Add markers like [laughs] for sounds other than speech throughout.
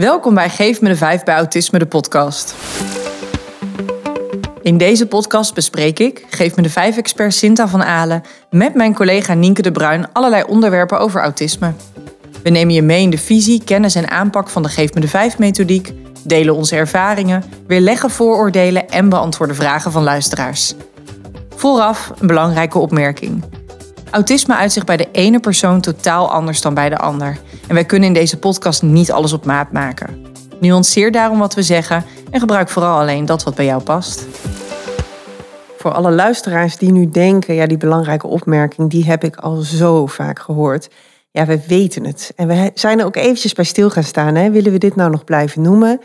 Welkom bij Geef me de 5 bij Autisme, de podcast. In deze podcast bespreek ik, Geef me de 5 expert Sinta van Alen, met mijn collega Nienke de Bruin allerlei onderwerpen over autisme. We nemen je mee in de visie, kennis en aanpak van de Geef me de 5 methodiek, delen onze ervaringen, weerleggen vooroordelen en beantwoorden vragen van luisteraars. Vooraf een belangrijke opmerking. Autisme uit zich bij de ene persoon totaal anders dan bij de ander. En wij kunnen in deze podcast niet alles op maat maken. Nuanceer daarom wat we zeggen en gebruik vooral alleen dat wat bij jou past. Voor alle luisteraars die nu denken, ja, die belangrijke opmerking, die heb ik al zo vaak gehoord. Ja, we weten het. En we zijn er ook eventjes bij stil gaan staan. Hè? Willen we dit nou nog blijven noemen?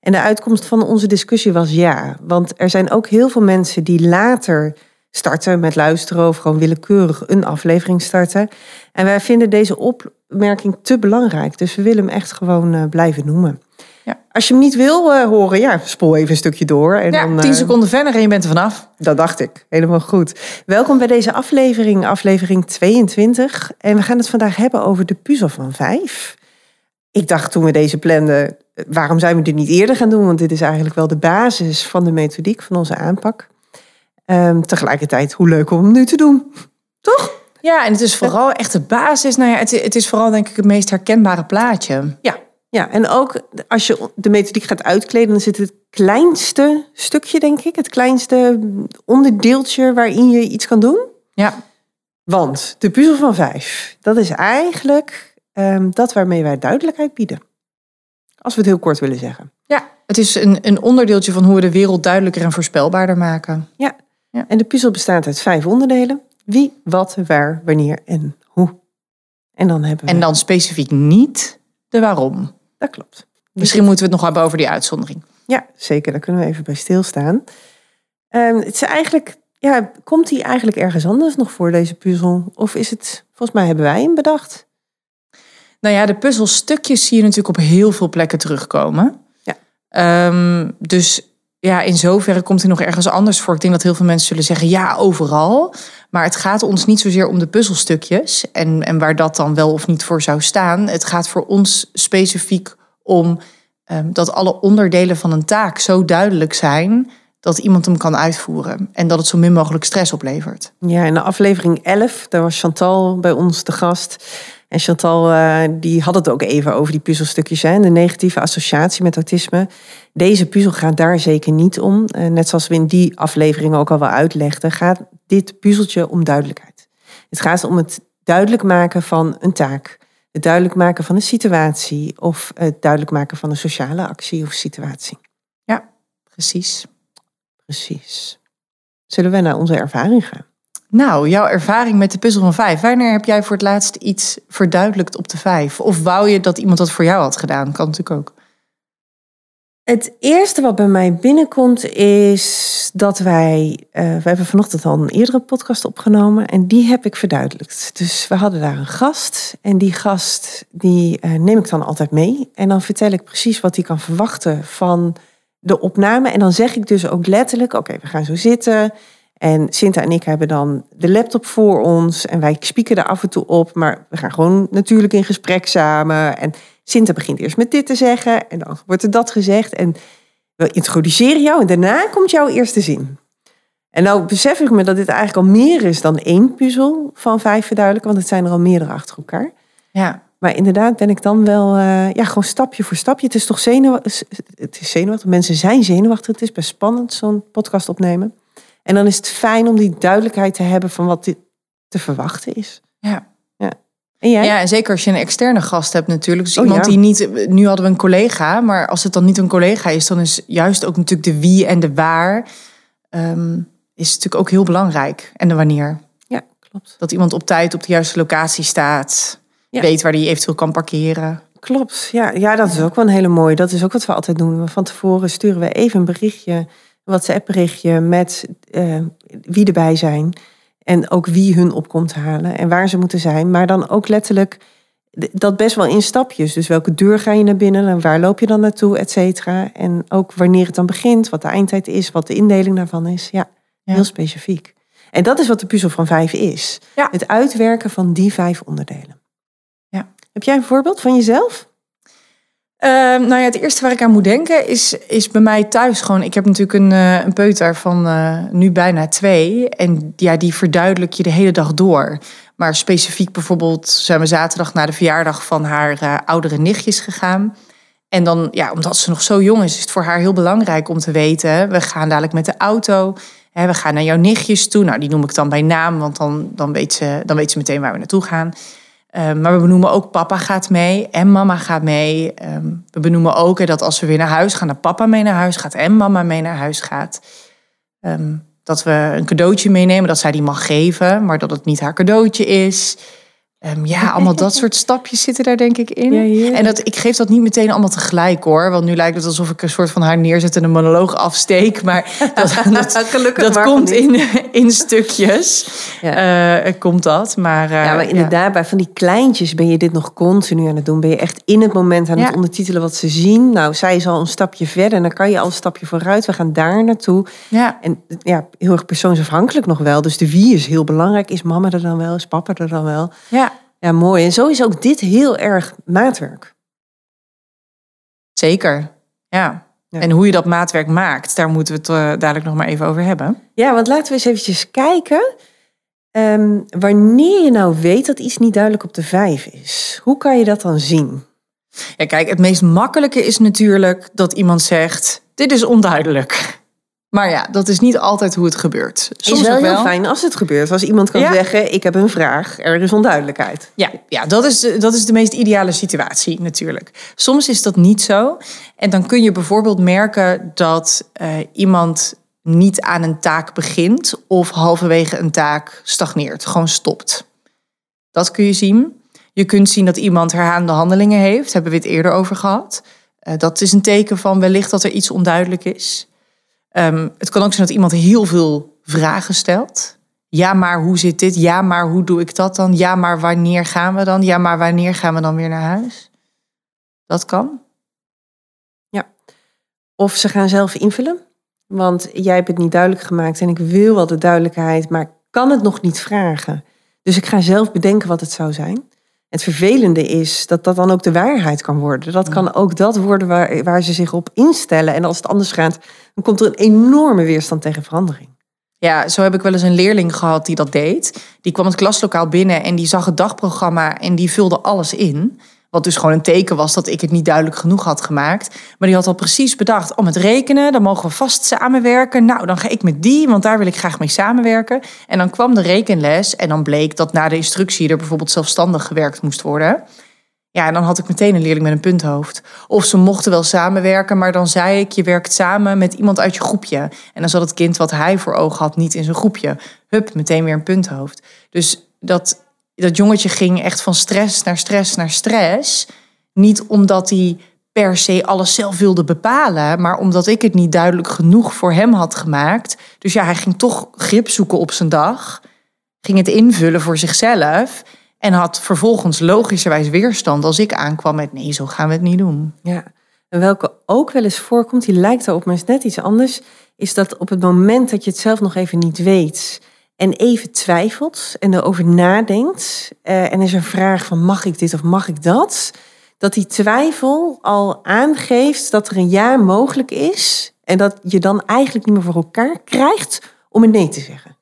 En de uitkomst van onze discussie was ja. Want er zijn ook heel veel mensen die later starten met luisteren of gewoon willekeurig een aflevering starten. En wij vinden deze opmerking te belangrijk. Dus we willen hem echt gewoon uh, blijven noemen. Ja. Als je hem niet wil uh, horen, ja, spoel even een stukje door. En ja, dan, tien uh, seconden verder en je bent er vanaf. Dat dacht ik. Helemaal goed. Welkom bij deze aflevering, aflevering 22. En we gaan het vandaag hebben over de puzzel van vijf. Ik dacht toen we deze planden, waarom zijn we dit niet eerder gaan doen? Want dit is eigenlijk wel de basis van de methodiek van onze aanpak. Um, tegelijkertijd, hoe leuk om nu te doen. Toch? Ja, en het is vooral echt de basis. Nou ja, het, het is vooral denk ik het meest herkenbare plaatje. Ja, ja, en ook als je de methodiek gaat uitkleden, dan zit het kleinste stukje, denk ik, het kleinste onderdeeltje waarin je iets kan doen. Ja. Want de puzzel van vijf, dat is eigenlijk um, dat waarmee wij duidelijkheid bieden. Als we het heel kort willen zeggen. Ja, het is een, een onderdeeltje van hoe we de wereld duidelijker en voorspelbaarder maken. Ja, ja. En de puzzel bestaat uit vijf onderdelen. Wie, wat, waar, wanneer en hoe. En dan hebben we... En dan specifiek niet de waarom. Dat klopt. Misschien moeten we het nog hebben over die uitzondering. Ja, zeker. Daar kunnen we even bij stilstaan. Um, het is eigenlijk, ja, komt die eigenlijk ergens anders nog voor, deze puzzel? Of is het, volgens mij hebben wij hem bedacht? Nou ja, de puzzelstukjes zie je natuurlijk op heel veel plekken terugkomen. Ja. Um, dus ja, in zoverre komt hij nog ergens anders voor. Ik denk dat heel veel mensen zullen zeggen, ja, overal. Maar het gaat ons niet zozeer om de puzzelstukjes en, en waar dat dan wel of niet voor zou staan. Het gaat voor ons specifiek om um, dat alle onderdelen van een taak zo duidelijk zijn dat iemand hem kan uitvoeren en dat het zo min mogelijk stress oplevert. Ja, in de aflevering 11, daar was Chantal bij ons te gast. En Chantal uh, die had het ook even over die puzzelstukjes en de negatieve associatie met autisme. Deze puzzel gaat daar zeker niet om. Uh, net zoals we in die aflevering ook al wel uitlegden, gaat dit puzzeltje om duidelijkheid. Het gaat om het duidelijk maken van een taak, het duidelijk maken van een situatie of het duidelijk maken van een sociale actie of situatie. Ja, precies. Precies. Zullen we naar onze ervaring gaan? Nou, jouw ervaring met de puzzel van vijf. Wanneer heb jij voor het laatst iets verduidelijkt op de vijf? Of wou je dat iemand dat voor jou had gedaan? Kan natuurlijk ook. Het eerste wat bij mij binnenkomt is dat wij. Uh, we hebben vanochtend al een eerdere podcast opgenomen en die heb ik verduidelijkt. Dus we hadden daar een gast en die gast die uh, neem ik dan altijd mee. En dan vertel ik precies wat hij kan verwachten van de opname. En dan zeg ik dus ook letterlijk: oké, we gaan zo zitten. En Sinta en ik hebben dan de laptop voor ons en wij spieken er af en toe op, maar we gaan gewoon natuurlijk in gesprek samen. En Sinta begint eerst met dit te zeggen en dan wordt er dat gezegd. En we introduceren jou en daarna komt jouw eerste zin. En nou besef ik me dat dit eigenlijk al meer is dan één puzzel van vijf verduidelijken, want het zijn er al meerdere achter elkaar. Ja. Maar inderdaad ben ik dan wel, uh, ja, gewoon stapje voor stapje. Het is toch zenuwachtig, het is zenuwachtig, mensen zijn zenuwachtig, het is best spannend zo'n podcast opnemen. En dan is het fijn om die duidelijkheid te hebben van wat dit te verwachten is. Ja. ja. En jij? Ja, en zeker als je een externe gast hebt natuurlijk. Dus oh, iemand ja. die niet... Nu hadden we een collega, maar als het dan niet een collega is... dan is juist ook natuurlijk de wie en de waar... Um, is natuurlijk ook heel belangrijk. En de wanneer. Ja, klopt. Dat iemand op tijd op de juiste locatie staat. Ja. Weet waar hij eventueel kan parkeren. Klopt, ja, ja, dat is ook wel een hele mooie. Dat is ook wat we altijd doen. Van tevoren sturen we even een berichtje WhatsApp-berichtje met uh, wie erbij zijn. En ook wie hun op komt halen en waar ze moeten zijn. Maar dan ook letterlijk dat best wel in stapjes. Dus welke deur ga je naar binnen en waar loop je dan naartoe, et cetera. En ook wanneer het dan begint, wat de eindtijd is, wat de indeling daarvan is. Ja, ja. heel specifiek. En dat is wat de puzzel van vijf is. Ja. Het uitwerken van die vijf onderdelen. Ja. Heb jij een voorbeeld van jezelf? Um, nou ja, het eerste waar ik aan moet denken is, is bij mij thuis gewoon. Ik heb natuurlijk een, uh, een peuter van uh, nu bijna twee. En ja, die verduidelijk je de hele dag door. Maar specifiek bijvoorbeeld zijn we zaterdag naar de verjaardag van haar uh, oudere nichtjes gegaan. En dan, ja, omdat ze nog zo jong is, is het voor haar heel belangrijk om te weten. We gaan dadelijk met de auto. Hè, we gaan naar jouw nichtjes toe. Nou, die noem ik dan bij naam, want dan, dan, weet, ze, dan weet ze meteen waar we naartoe gaan. Um, maar we benoemen ook papa gaat mee en mama gaat mee. Um, we benoemen ook dat als we weer naar huis gaan, dat papa mee naar huis gaat en mama mee naar huis gaat. Um, dat we een cadeautje meenemen, dat zij die mag geven, maar dat het niet haar cadeautje is. Um, ja, allemaal dat soort stapjes zitten daar denk ik in. Ja, ja. En dat, ik geef dat niet meteen allemaal tegelijk hoor. Want nu lijkt het alsof ik een soort van haar neerzet en een monoloog afsteek. Maar dat, [laughs] dat, dat komt in, in stukjes. Ja. Eh, komt dat. Maar, eh, Ja, maar inderdaad, bij van die kleintjes ben je dit nog continu aan het doen. Ben je echt in het moment aan het ondertitelen wat ze zien. Nou, zij is al een stapje verder en dan kan je al een stapje vooruit. We gaan daar naartoe. Ja, En ja, heel erg persoonsafhankelijk nog wel. Dus de wie is heel belangrijk. Is mama er dan wel? Is papa er dan wel? ja, Ja, mooi. En zo is ook dit heel erg maatwerk. zeker. Ja. Ja. En hoe je dat maatwerk maakt, daar moeten we het eh, dadelijk nog maar even over hebben. Ja, want laten we eens eventjes kijken. ehm, wanneer je nou weet dat iets niet duidelijk op de vijf is. Hoe kan je dat dan zien? Ja, kijk, het meest makkelijke is natuurlijk dat iemand zegt: Dit is onduidelijk. Maar ja, dat is niet altijd hoe het gebeurt. Soms is wel ook heel fijn als het gebeurt. Als iemand kan Ja. zeggen, ik heb een vraag, er is onduidelijkheid. Ja, ja dat, is, de- dat is de meest ideale situatie natuurlijk. Soms is dat niet zo. En dan kun je bijvoorbeeld merken dat eh, iemand niet aan een taak begint of halverwege een taak stagneert, gewoon stopt. Dat kun je zien. Je kunt zien dat iemand herhaande handelingen heeft, hebben we het eerder over gehad. Eh, dat is een teken van wellicht dat er iets onduidelijk is. Ehm, het kan ook zijn dat iemand heel veel vragen stelt. Ja, maar hoe zit dit? Ja, maar hoe doe ik dat dan? Ja, maar wanneer gaan we dan? Ja, maar wanneer gaan we dan weer naar huis? Dat kan. Of ze gaan zelf invullen. Want jij hebt het niet duidelijk gemaakt en ik wil wel de duidelijkheid, maar kan het nog niet vragen. Dus ik ga zelf bedenken wat het zou zijn. Het vervelende is dat dat dan ook de waarheid kan worden. Dat kan ook dat worden waar, waar ze zich op instellen. En als het anders gaat, dan komt er een enorme weerstand tegen verandering. Ja, zo heb ik wel eens een leerling gehad die dat deed. Die kwam het klaslokaal binnen en die zag het dagprogramma en die vulde alles in. Wat dus gewoon een teken was dat ik het niet duidelijk genoeg had gemaakt. Maar die had al precies bedacht, om het rekenen, dan mogen we vast samenwerken. Nou, dan ga ik met die, want daar wil ik graag mee samenwerken. En dan kwam de rekenles en dan bleek dat na de instructie er bijvoorbeeld zelfstandig gewerkt moest worden. Ja, en dan had ik meteen een leerling met een punthoofd. Of ze mochten wel samenwerken, maar dan zei ik... je werkt samen met iemand uit je groepje. En dan zat het kind wat hij voor ogen had niet in zijn groepje. Hup, meteen weer een punthoofd. Dus dat, dat jongetje ging echt van stress naar stress naar stress. Niet omdat hij per se alles zelf wilde bepalen... maar omdat ik het niet duidelijk genoeg voor hem had gemaakt. Dus ja, hij ging toch grip zoeken op zijn dag. Ging het invullen voor zichzelf... En had vervolgens logischerwijs weerstand als ik aankwam met nee, zo gaan we het niet doen. Ja. En welke ook wel eens voorkomt, die lijkt erop, maar is net iets anders, is dat op het moment dat je het zelf nog even niet weet en even twijfelt en erover nadenkt eh, en is een vraag van mag ik dit of mag ik dat, dat die twijfel al aangeeft dat er een ja mogelijk is en dat je dan eigenlijk niet meer voor elkaar krijgt om een nee te zeggen.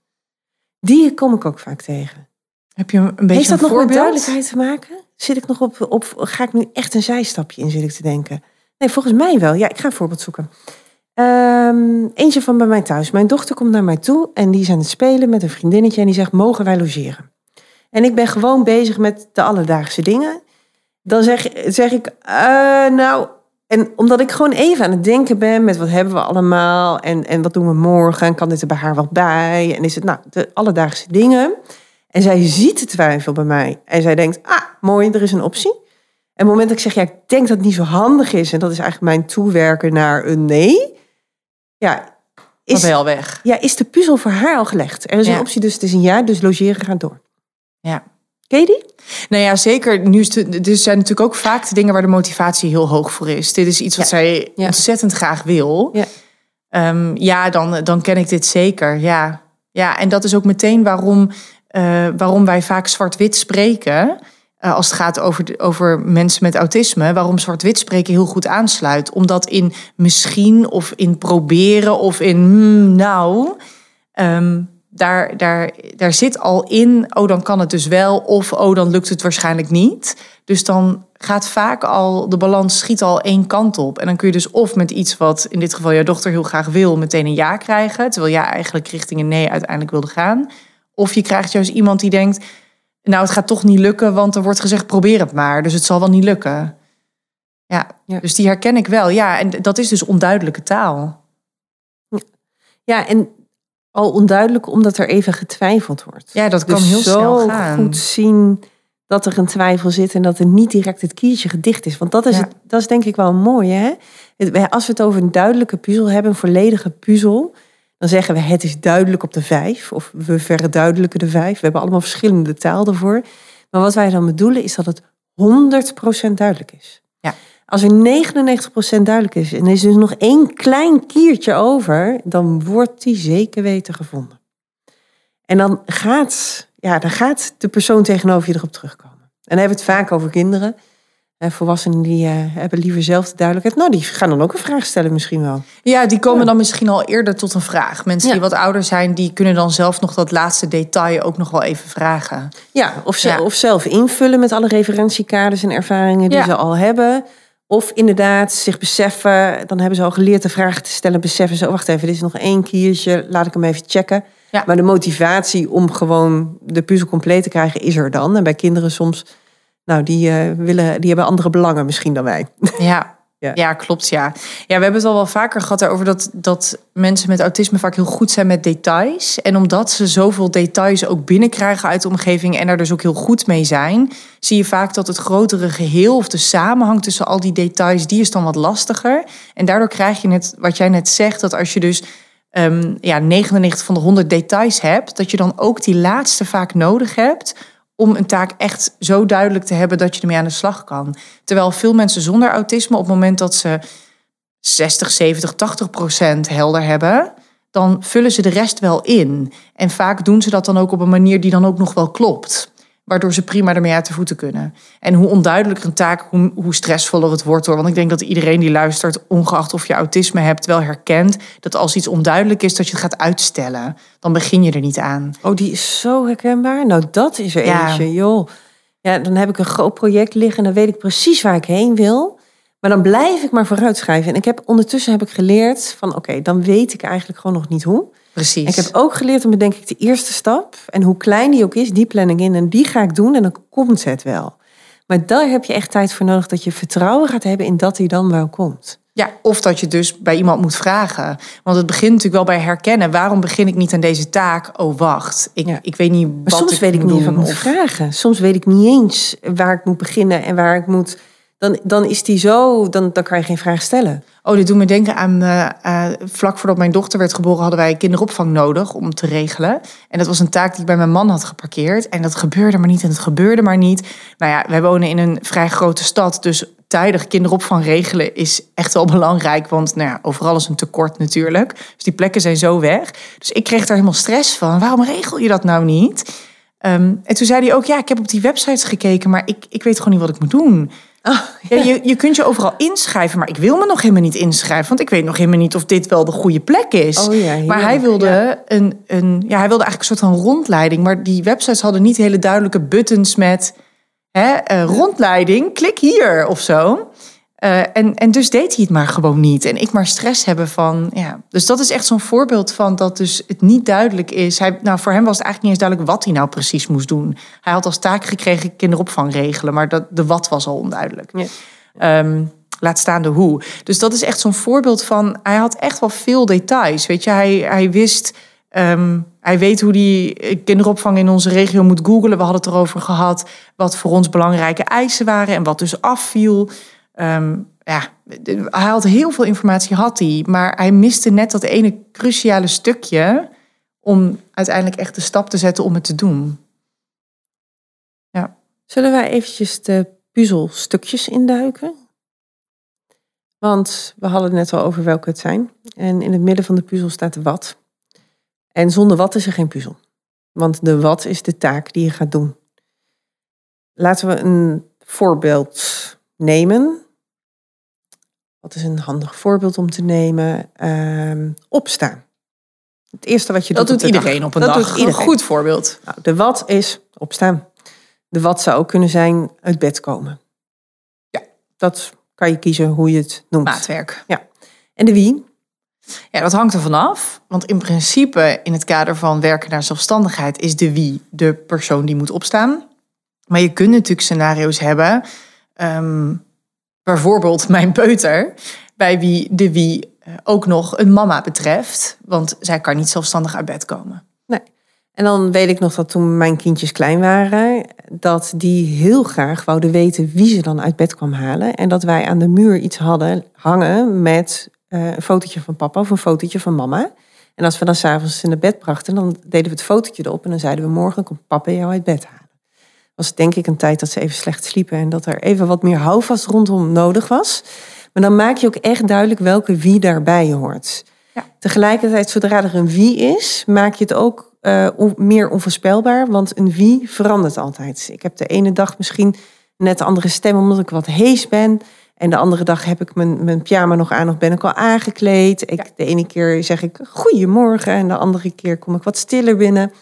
Die kom ik ook vaak tegen. Heb je een beetje Heeft dat een nog met voorbeeld? duidelijkheid te maken? Zit ik nog op, op, ga ik nu echt een zijstapje in, zit ik te denken? Nee, volgens mij wel. Ja, ik ga een voorbeeld zoeken. Ehm, eentje van bij mij thuis. Mijn dochter komt naar mij toe en die is aan het spelen met een vriendinnetje en die zegt, mogen wij logeren? En ik ben gewoon bezig met de alledaagse dingen. Dan zeg, zeg ik, eh, nou, en omdat ik gewoon even aan het denken ben met wat hebben we allemaal en, en wat doen we morgen en kan dit er bij haar wat bij? En is het nou de alledaagse dingen? En zij ziet de twijfel bij mij. En zij denkt, ah, mooi, er is een optie. En op het moment dat ik zeg, ja, ik denk dat het niet zo handig is... en dat is eigenlijk mijn toewerken naar een nee... ja, Is wel weg. ja, is de puzzel voor haar al gelegd. Er is Ja. een optie, dus het is een ja, dus logeren gaat door. Ja. Ken je die? Nou ja, zeker. Nu er zijn natuurlijk ook vaak de dingen waar de motivatie heel hoog voor is. Dit is iets wat Ja. zij Ja. ontzettend graag wil. Ja. Ehm, ja, dan, dan ken ik dit zeker. Ja. ja, en dat is ook meteen waarom, eh, waarom wij vaak zwart-wit spreken. Eh, als het gaat over, over mensen met autisme, waarom zwart-wit spreken heel goed aansluit. Omdat in misschien of in proberen of in hmm, nou, ehm, daar, daar, daar zit al in, oh dan kan het dus wel, of oh dan lukt het waarschijnlijk niet. Dus dan gaat vaak al, de balans schiet al één kant op. En dan kun je dus of met iets wat in dit geval jouw dochter heel graag wil, meteen een ja krijgen, terwijl jij eigenlijk richting een nee uiteindelijk wilde gaan. Of je krijgt juist iemand die denkt, nou het gaat toch niet lukken, want er wordt gezegd probeer het maar, dus het zal wel niet lukken. Ja, Ja. dus die herken ik wel. Ja, en dat is dus onduidelijke taal. Ja, en al onduidelijk omdat er even getwijfeld wordt. Ja, dat kan Dus heel zo snel gaan. goed zien dat er een twijfel zit en dat er niet direct het kiertje gedicht is. Want dat is, Ja. het, dat is denk ik wel mooi. Hè? Als we het over een duidelijke puzzel hebben, een volledige puzzel, dan zeggen we het is duidelijk op de vijf. Of we verduidelijken de vijf. We hebben allemaal verschillende taal ervoor. Maar wat wij dan bedoelen is dat het 100% duidelijk is. Ja. Als er 99% duidelijk is en er is dus nog één klein kiertje over, dan wordt die zeker weten gevonden. En dan gaat, ja, dan gaat de persoon tegenover je erop terugkomen. En dan hebben we het vaak over kinderen. En volwassenen die eh, hebben liever zelf de duidelijkheid. Nou, die gaan dan ook een vraag stellen misschien wel. Ja, die komen Ja. dan misschien al eerder tot een vraag. Mensen Ja. die wat ouder zijn, die kunnen dan zelf nog dat laatste detail ook nog wel even vragen. Ja, of, ze, Ja. of zelf invullen met alle referentiekaders en ervaringen die ze al hebben. Of inderdaad zich beseffen, dan hebben ze al geleerd de vraag te stellen. Beseffen ze, oh, wacht even, dit is nog één kiertje, laat ik hem even checken. Maar de motivatie om gewoon de puzzel compleet te krijgen is er dan. En bij kinderen soms, nou, die, eh, willen, die hebben andere belangen misschien dan wij. [laughs] Ja. Ja. Ja. klopt, ja. Ja, we hebben het al wel vaker gehad over dat, dat mensen met autisme vaak heel goed zijn met details. En omdat ze zoveel details ook binnenkrijgen uit de omgeving en daar dus ook heel goed mee zijn, zie je vaak dat het grotere geheel of de samenhang tussen al die details, die is dan wat lastiger. En daardoor krijg je net, wat jij net zegt, dat als je dus ehm, ja, 99 van de 100 details hebt, dat je dan ook die laatste vaak nodig hebt om een taak echt zo duidelijk te hebben dat je ermee aan de slag kan. Terwijl veel mensen zonder autisme op het moment dat ze 60, 70, 80 procent helder hebben, dan vullen ze de rest wel in. En vaak doen ze dat dan ook op een manier die dan ook nog wel klopt. Waardoor ze prima ermee uit de voeten kunnen. En hoe onduidelijker een taak, hoe, hoe stressvoller het wordt hoor. Want ik denk dat iedereen die luistert, ongeacht of je autisme hebt, wel herkent dat als iets onduidelijk is, dat je het gaat uitstellen. Dan begin je er niet aan. Oh, die is zo herkenbaar. Nou, dat is er Ja. eentje, joh. Ja, dan heb ik een groot project liggen en dan weet ik precies waar ik heen wil. Maar dan blijf ik maar vooruitschrijven. En ik heb ondertussen heb ik geleerd van, oké, dan weet ik eigenlijk gewoon nog niet hoe. Precies. En ik heb ook geleerd om denk ik de eerste stap. En hoe klein die ook is, die plan ik in. En die ga ik doen en dan komt het wel. Maar daar heb je echt tijd voor nodig dat je vertrouwen gaat hebben in dat die dan wel komt. Ja, of dat je dus bij iemand moet vragen. Want het begint natuurlijk wel bij herkennen. Waarom begin ik niet aan deze taak? Oh, wacht. Ik, Ja. ik weet niet wat soms weet ik moet niet wat ik moet vragen. Soms weet ik niet eens waar ik moet beginnen en waar ik moet. Dan, dan is die zo, dan, dan kan je geen vraag stellen. Oh, dit doet me denken aan... eh, eh, vlak voordat mijn dochter werd geboren... hadden wij kinderopvang nodig om te regelen. En dat was een taak die ik bij mijn man had geparkeerd. En dat gebeurde maar niet en het gebeurde maar niet. Nou ja, wij wonen in een vrij grote stad. Dus tijdig kinderopvang regelen is echt wel [laughs] belangrijk. Want nou ja, overal is een tekort natuurlijk. Dus die plekken zijn zo weg. Dus ik kreeg daar helemaal stress van. Waarom regel je dat nou niet? Ehm, en toen zei hij ook, ja, ik heb op die websites gekeken... maar ik, ik weet gewoon niet wat ik moet doen. Ja, je, je kunt je overal inschrijven, maar ik wil me nog helemaal niet inschrijven. Want ik weet nog helemaal niet of dit wel de goede plek is. Oh ja, maar hij wilde, een, een, ja, hij wilde eigenlijk een soort van rondleiding. Maar die websites hadden niet hele duidelijke buttons met hè, eh, rondleiding, klik hier of zo. Eh, en, en dus deed hij het maar gewoon niet. En ik maar stress hebben van, ja. Dus dat is echt zo'n voorbeeld van dat dus het niet duidelijk is. Hij, nou, voor hem was het eigenlijk niet eens duidelijk wat hij nou precies moest doen. Hij had als taak gekregen kinderopvang regelen, maar dat, de wat was al onduidelijk. Ja. Ehm, laat staan de hoe. Dus dat is echt zo'n voorbeeld van... Hij had echt wel veel details. Weet je, hij, hij wist... ehm, hij weet hoe die eh, kinderopvang in onze regio moet googelen. We hadden het erover gehad wat voor ons belangrijke eisen waren... en wat dus afviel. Ehm, ja, hij had heel veel informatie, had hij. Maar hij miste net dat ene cruciale stukje... om uiteindelijk echt de stap te zetten om het te doen. Zullen wij eventjes de puzzelstukjes induiken? Want we hadden het net al over welke het zijn. En in het midden van de puzzel staat de wat. En zonder wat is er geen puzzel. Want de wat is de taak die je gaat doen. laten we een voorbeeld nemen. Wat is een handig voorbeeld om te nemen? Ehm, opstaan. Het eerste wat je Dat doet doet op de iedereen dag. op een Dat dag. doet. Een goed voorbeeld. Nou, de wat is opstaan. De wat zou ook kunnen zijn uit bed komen. Ja. Dat kan je kiezen hoe je het noemt. Maatwerk. En de wie? Ja, dat hangt er vanaf. Want in principe, in het kader van werken naar zelfstandigheid, is de wie de persoon die moet opstaan. Maar je kunt natuurlijk scenario's hebben. ehm, bijvoorbeeld mijn peuter, bij wie de wie eh, ook nog een mama betreft. Want zij kan niet zelfstandig uit bed komen. En dan weet ik nog dat toen mijn kindjes klein waren, dat die heel graag wouden weten wie ze dan uit bed kwam halen. En dat wij aan de muur iets hadden hangen met eh, een fotootje van papa of een fotootje van mama. En als we dan s'avonds in het bed brachten, dan deden we het fotootje erop en dan zeiden we morgen komt papa jou uit bed halen. Was denk ik een tijd dat ze even slecht sliepen en dat er even wat meer houvast rondom nodig was. Maar dan maak je ook echt duidelijk welke wie daarbij hoort. Ja. Tegelijkertijd, zodra er een wie is, maak je het ook eh, on- meer onvoorspelbaar. Want een wie verandert altijd. Ik heb de ene dag misschien net een andere stem omdat ik wat hees ben. En de andere dag heb ik mijn, mijn pyjama nog aan of ben ik al aangekleed. Ik, De ene keer zeg ik goedemorgen en de andere keer kom ik wat stiller binnen.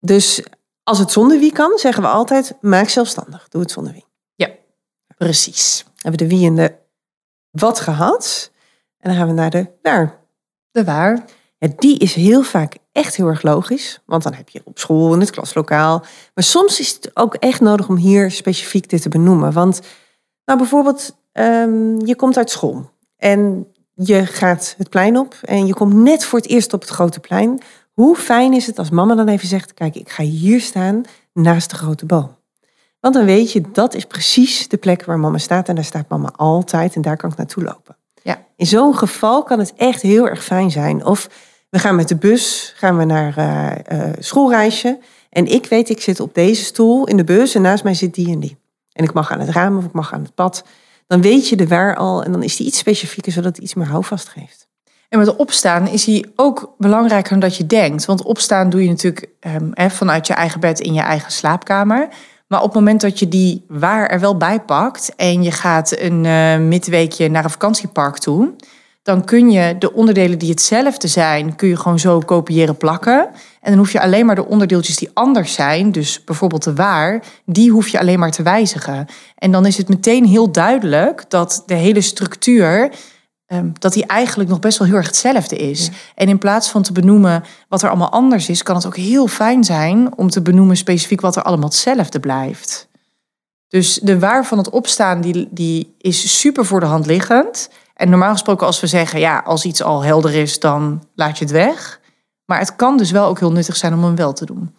Dus als het zonder wie kan, zeggen we altijd maak zelfstandig. Doe het zonder wie. Precies. We hebben de wie en de wat gehad. En dan gaan we naar de waar. De waar. Ja, die is heel vaak echt heel erg logisch. Want dan heb je op school, in het klaslokaal. Maar soms is het ook echt nodig om hier specifiek dit te benoemen. Want nou, bijvoorbeeld, ehm, je komt uit school. En je gaat het plein op. En je komt net voor het eerst op het grote plein. Hoe fijn is het als mama dan even zegt... kijk, ik ga hier staan naast de grote boom. Want dan weet je, dat is precies de plek waar mama staat. En daar staat mama altijd. En daar kan ik naartoe lopen. Ja. In zo'n geval kan het echt heel erg fijn zijn. Of we gaan met de bus gaan we naar eh, eh, schoolreisje. En ik weet, ik zit op deze stoel in de bus en naast mij zit die en die. En ik mag aan het raam of ik mag aan het pad. Dan weet je de waar al en dan is die iets specifieker, zodat het iets meer houvast geeft. En met opstaan is hij ook belangrijker dan dat je denkt. Want opstaan doe je natuurlijk ehm, vanuit je eigen bed in je eigen slaapkamer. Maar op het moment dat je die waar er wel bij pakt en je gaat een eh, midweekje naar een vakantiepark toe, dan kun je de onderdelen die hetzelfde zijn, kun je gewoon zo kopiëren plakken. En dan hoef je alleen maar de onderdeeltjes die anders zijn, dus bijvoorbeeld de waar, die hoef je alleen maar te wijzigen. En dan is het meteen heel duidelijk dat de hele structuur Ehm, dat die eigenlijk nog best wel heel erg hetzelfde is. En in plaats van te benoemen wat er allemaal anders is, kan het ook heel fijn zijn om te benoemen specifiek wat er allemaal hetzelfde blijft. Dus de waar van het opstaan, die, die is super voor de hand liggend. En normaal gesproken als we zeggen, ja, als iets al helder is, dan laat je het weg. Maar het kan dus wel ook heel nuttig zijn om hem wel te doen.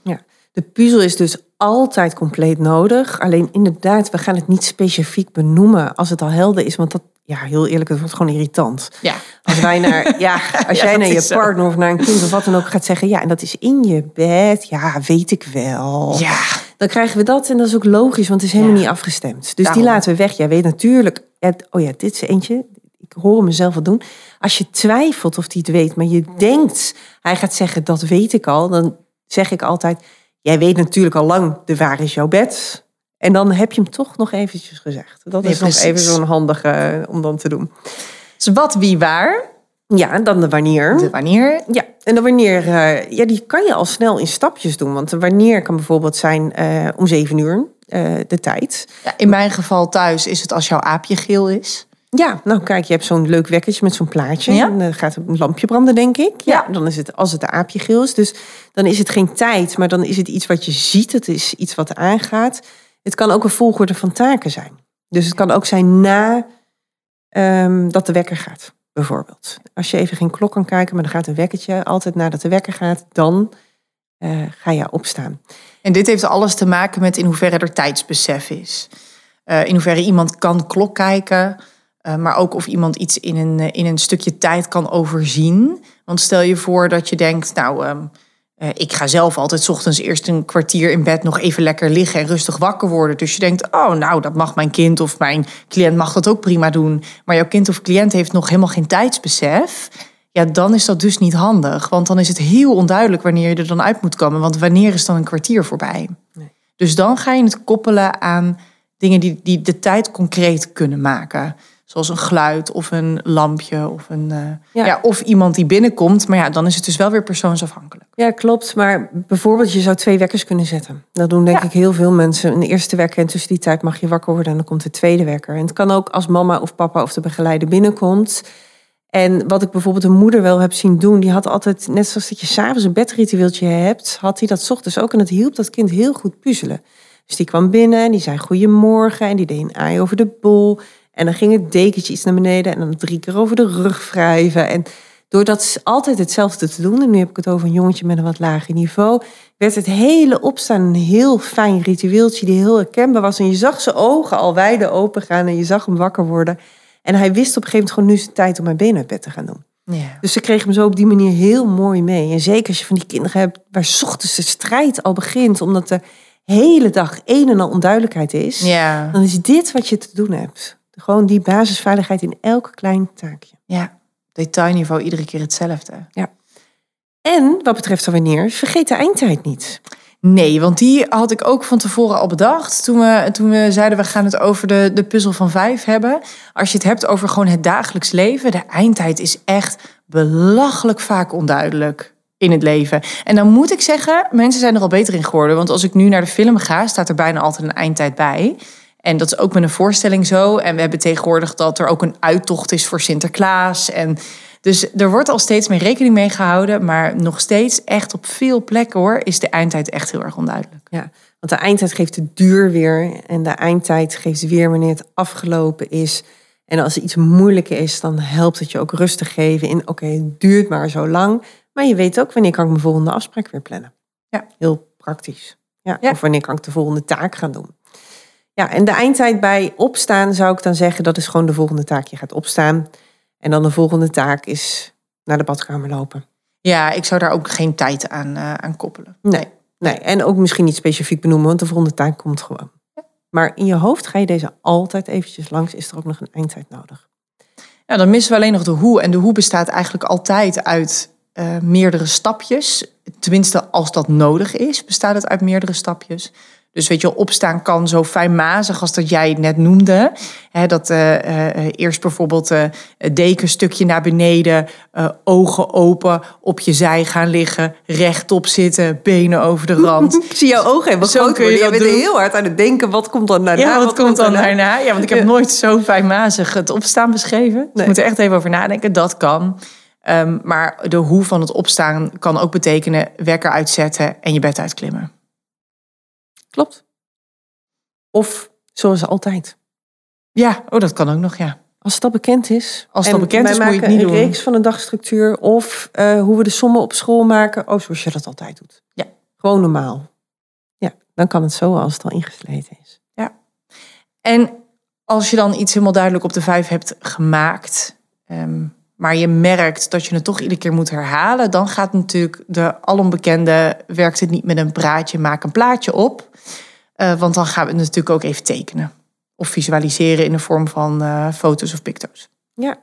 De puzzel is dus altijd compleet nodig. Alleen inderdaad, we gaan het niet specifiek benoemen als het al helder is. Want dat, ja, heel eerlijk, het wordt gewoon irritant. Ja, Als wij naar, [laughs] ja, als Ja, jij naar je zo. partner of naar een kind of wat dan ook gaat zeggen, ja, en dat is in je bed, ja, weet ik wel. ja. Dan krijgen we dat en dat is ook logisch, want het is helemaal Ja. niet afgestemd. Dus Daarom. die laten we weg. Jij weet natuurlijk, het- oh ja, dit is eentje. Ik hoor mezelf wat doen. Als je twijfelt of hij het weet, maar je denkt, hij gaat zeggen, dat weet ik al. Dan zeg ik altijd, jij weet natuurlijk al lang, de waar is jouw bed. En dan heb je hem toch nog eventjes gezegd. Dat Nee, is nog even zo'n handige eh, om dan te doen. Dus wat, wie, waar, Ja, en dan de wanneer. de wanneer. Ja, en de wanneer, eh, ja, die kan je al snel in stapjes doen. Want de wanneer kan bijvoorbeeld zijn eh, om zeven uur, de tijd. Ja, in mijn geval thuis is het als jouw aapje geel is. Ja, nou kijk, je hebt zo'n leuk wekkertje met zo'n plaatje. Ja. En dan gaat een lampje branden, denk ik. Ja, Ja. dan is het als het de aapje geel is. Dus dan is het geen tijd, maar dan is het iets wat je ziet. Het is iets wat aangaat. Het kan ook een volgorde van taken zijn. Dus het kan ook zijn na ehm, dat de wekker gaat, bijvoorbeeld. Als je even geen klok kan kijken, maar dan gaat een wekkertje altijd nadat de wekker gaat, dan eh, ga je opstaan. En dit heeft alles te maken met in hoeverre er tijdsbesef is. Eh, in hoeverre iemand kan klok kijken, eh, maar ook of iemand iets in een, in een stukje tijd kan overzien. Want stel je voor dat je denkt, nou, ehm, eh, ik ga zelf altijd 's ochtends eerst een kwartier in bed nog even lekker liggen en rustig wakker worden. Dus je denkt, oh, nou, dat mag mijn kind of mijn cliënt mag dat ook prima doen. Maar jouw kind of cliënt heeft nog helemaal geen tijdsbesef. Ja, dan is dat dus niet handig. Want dan is het heel onduidelijk wanneer je er dan uit moet komen. Want wanneer is dan een kwartier voorbij? Nee. Dus dan ga je het koppelen aan dingen die, die de tijd concreet kunnen maken. Zoals een geluid of een lampje of, een, uh, ja. of iemand die binnenkomt. Maar ja, dan is het dus wel weer persoonsafhankelijk. Ja, klopt. Maar bijvoorbeeld, je zou twee wekkers kunnen zetten. Dat doen denk ik heel veel mensen. Een eerste wekker en tussen die tijd mag je wakker worden en dan komt de tweede wekker. En het kan ook als mama of papa of de begeleider binnenkomt. En wat ik bijvoorbeeld een moeder wel heb zien doen, die had altijd, net zoals dat je s'avonds een bedritueeltje hebt, had hij dat ochtends ook. En het hielp dat kind heel goed puzzelen. Dus die kwam binnen en die zei goedemorgen en die deed een ei over de bol. En dan ging het dekentje iets naar beneden en dan drie keer over de rug wrijven. En door dat altijd hetzelfde te doen, en nu heb ik het over een jongetje met een wat lager niveau, werd het hele opstaan een heel fijn ritueeltje die heel herkenbaar was. En je zag zijn ogen al wijde open gaan en je zag hem wakker worden. En hij wist op een gegeven moment gewoon nu is het tijd om mijn benen uit bed te gaan doen. Ja. Dus ze kregen hem zo op die manier heel mooi mee. En zeker als je van die kinderen hebt waar ochtends de strijd al begint, omdat de hele dag een en al onduidelijkheid is, ja. dan is dit wat je te doen hebt. Gewoon die basisveiligheid in elk klein taakje. Ja, detailniveau iedere keer hetzelfde. Ja. En wat betreft wanneer, vergeet de eindtijd niet. Nee, want die had ik ook van tevoren al bedacht. Toen we, toen we zeiden we gaan het over de, de puzzel van vijf hebben. Als je het hebt over gewoon het dagelijks leven. De eindtijd is echt belachelijk vaak onduidelijk in het leven. En dan moet ik zeggen, mensen zijn er al beter in geworden. Want als ik nu naar de film ga, staat er bijna altijd een eindtijd bij. En dat is ook met een voorstelling zo. En we hebben tegenwoordig dat er ook een uittocht is voor Sinterklaas. En dus er wordt al steeds meer rekening mee gehouden. Maar nog steeds echt op veel plekken hoor, is de eindtijd echt heel erg onduidelijk. Ja, want de eindtijd geeft de duur weer. En de eindtijd geeft weer wanneer het afgelopen is. En als er iets moeilijker is, dan helpt het je ook rustig geven in... oké, het duurt maar zo lang. Maar je weet ook wanneer kan ik mijn volgende afspraak weer plannen. Ja. Heel praktisch. Ja, ja. Of wanneer kan ik de volgende taak gaan doen. Ja, en de eindtijd bij opstaan zou ik dan zeggen, dat is gewoon de volgende taak. Je gaat opstaan en dan de volgende taak is naar de badkamer lopen. Ja, ik zou daar ook geen tijd aan, uh, aan koppelen. Nee, nee, en ook misschien niet specifiek benoemen, want de volgende taak komt gewoon. Maar in je hoofd ga je deze altijd eventjes langs. Is er ook nog een eindtijd nodig? Ja, dan missen we alleen nog de hoe. En de hoe bestaat eigenlijk altijd uit uh, meerdere stapjes. Tenminste, als dat nodig is, bestaat het uit meerdere stapjes. Dus weet je, opstaan kan zo fijnmazig als dat jij het net noemde. dat uh, eerst bijvoorbeeld uh, dekenstukje naar beneden, ogen open, op je zij gaan liggen, rechtop zitten, benen over de rand. ik [laughs] zie jouw ogen helemaal zo groot worden. Je, je bent heel hard aan het denken, wat komt dan daarna? Ja, wat, komt dan daarna? Ja, want ik heb nooit zo fijnmazig het opstaan beschreven. Dus nee. ik moet er echt even over nadenken. Dat kan. Um, maar de hoe van het opstaan kan ook betekenen wekker uitzetten en je bed uitklimmen. Klopt. Of zoals altijd. Ja, oh, dat kan ook nog, ja. Als dat bekend is. Als dat bekend is, moet je het niet doen. een reeks van een dagstructuur. Of uh, hoe we de sommen op school maken. Oh, zoals je dat altijd doet. Ja. Gewoon normaal. Ja, dan kan het zo als het al ingesleten is. Ja. En als je dan iets helemaal duidelijk op de vijf hebt gemaakt... Um, maar je merkt dat je het toch iedere keer moet herhalen, dan gaat natuurlijk de alombekende werkt het niet met een praatje, maak een plaatje op. Uh, want dan gaan we het natuurlijk ook even tekenen. Of visualiseren in de vorm van uh, foto's of picto's. Ja,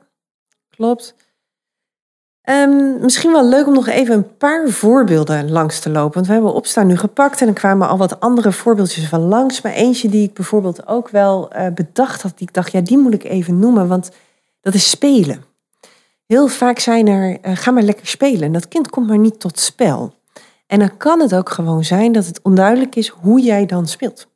klopt. Um, misschien wel leuk om nog even een paar voorbeelden langs te lopen. Want we hebben opstaan nu gepakt en er kwamen al wat andere voorbeeldjes van langs. Maar eentje die ik bijvoorbeeld ook wel uh, bedacht had, die ik dacht, ja, die moet ik even noemen. Want dat is spelen. Heel vaak zijn er, uh, ga maar lekker spelen. Dat kind komt maar niet tot spel. En dan kan het ook gewoon zijn dat het onduidelijk is hoe jij dan speelt.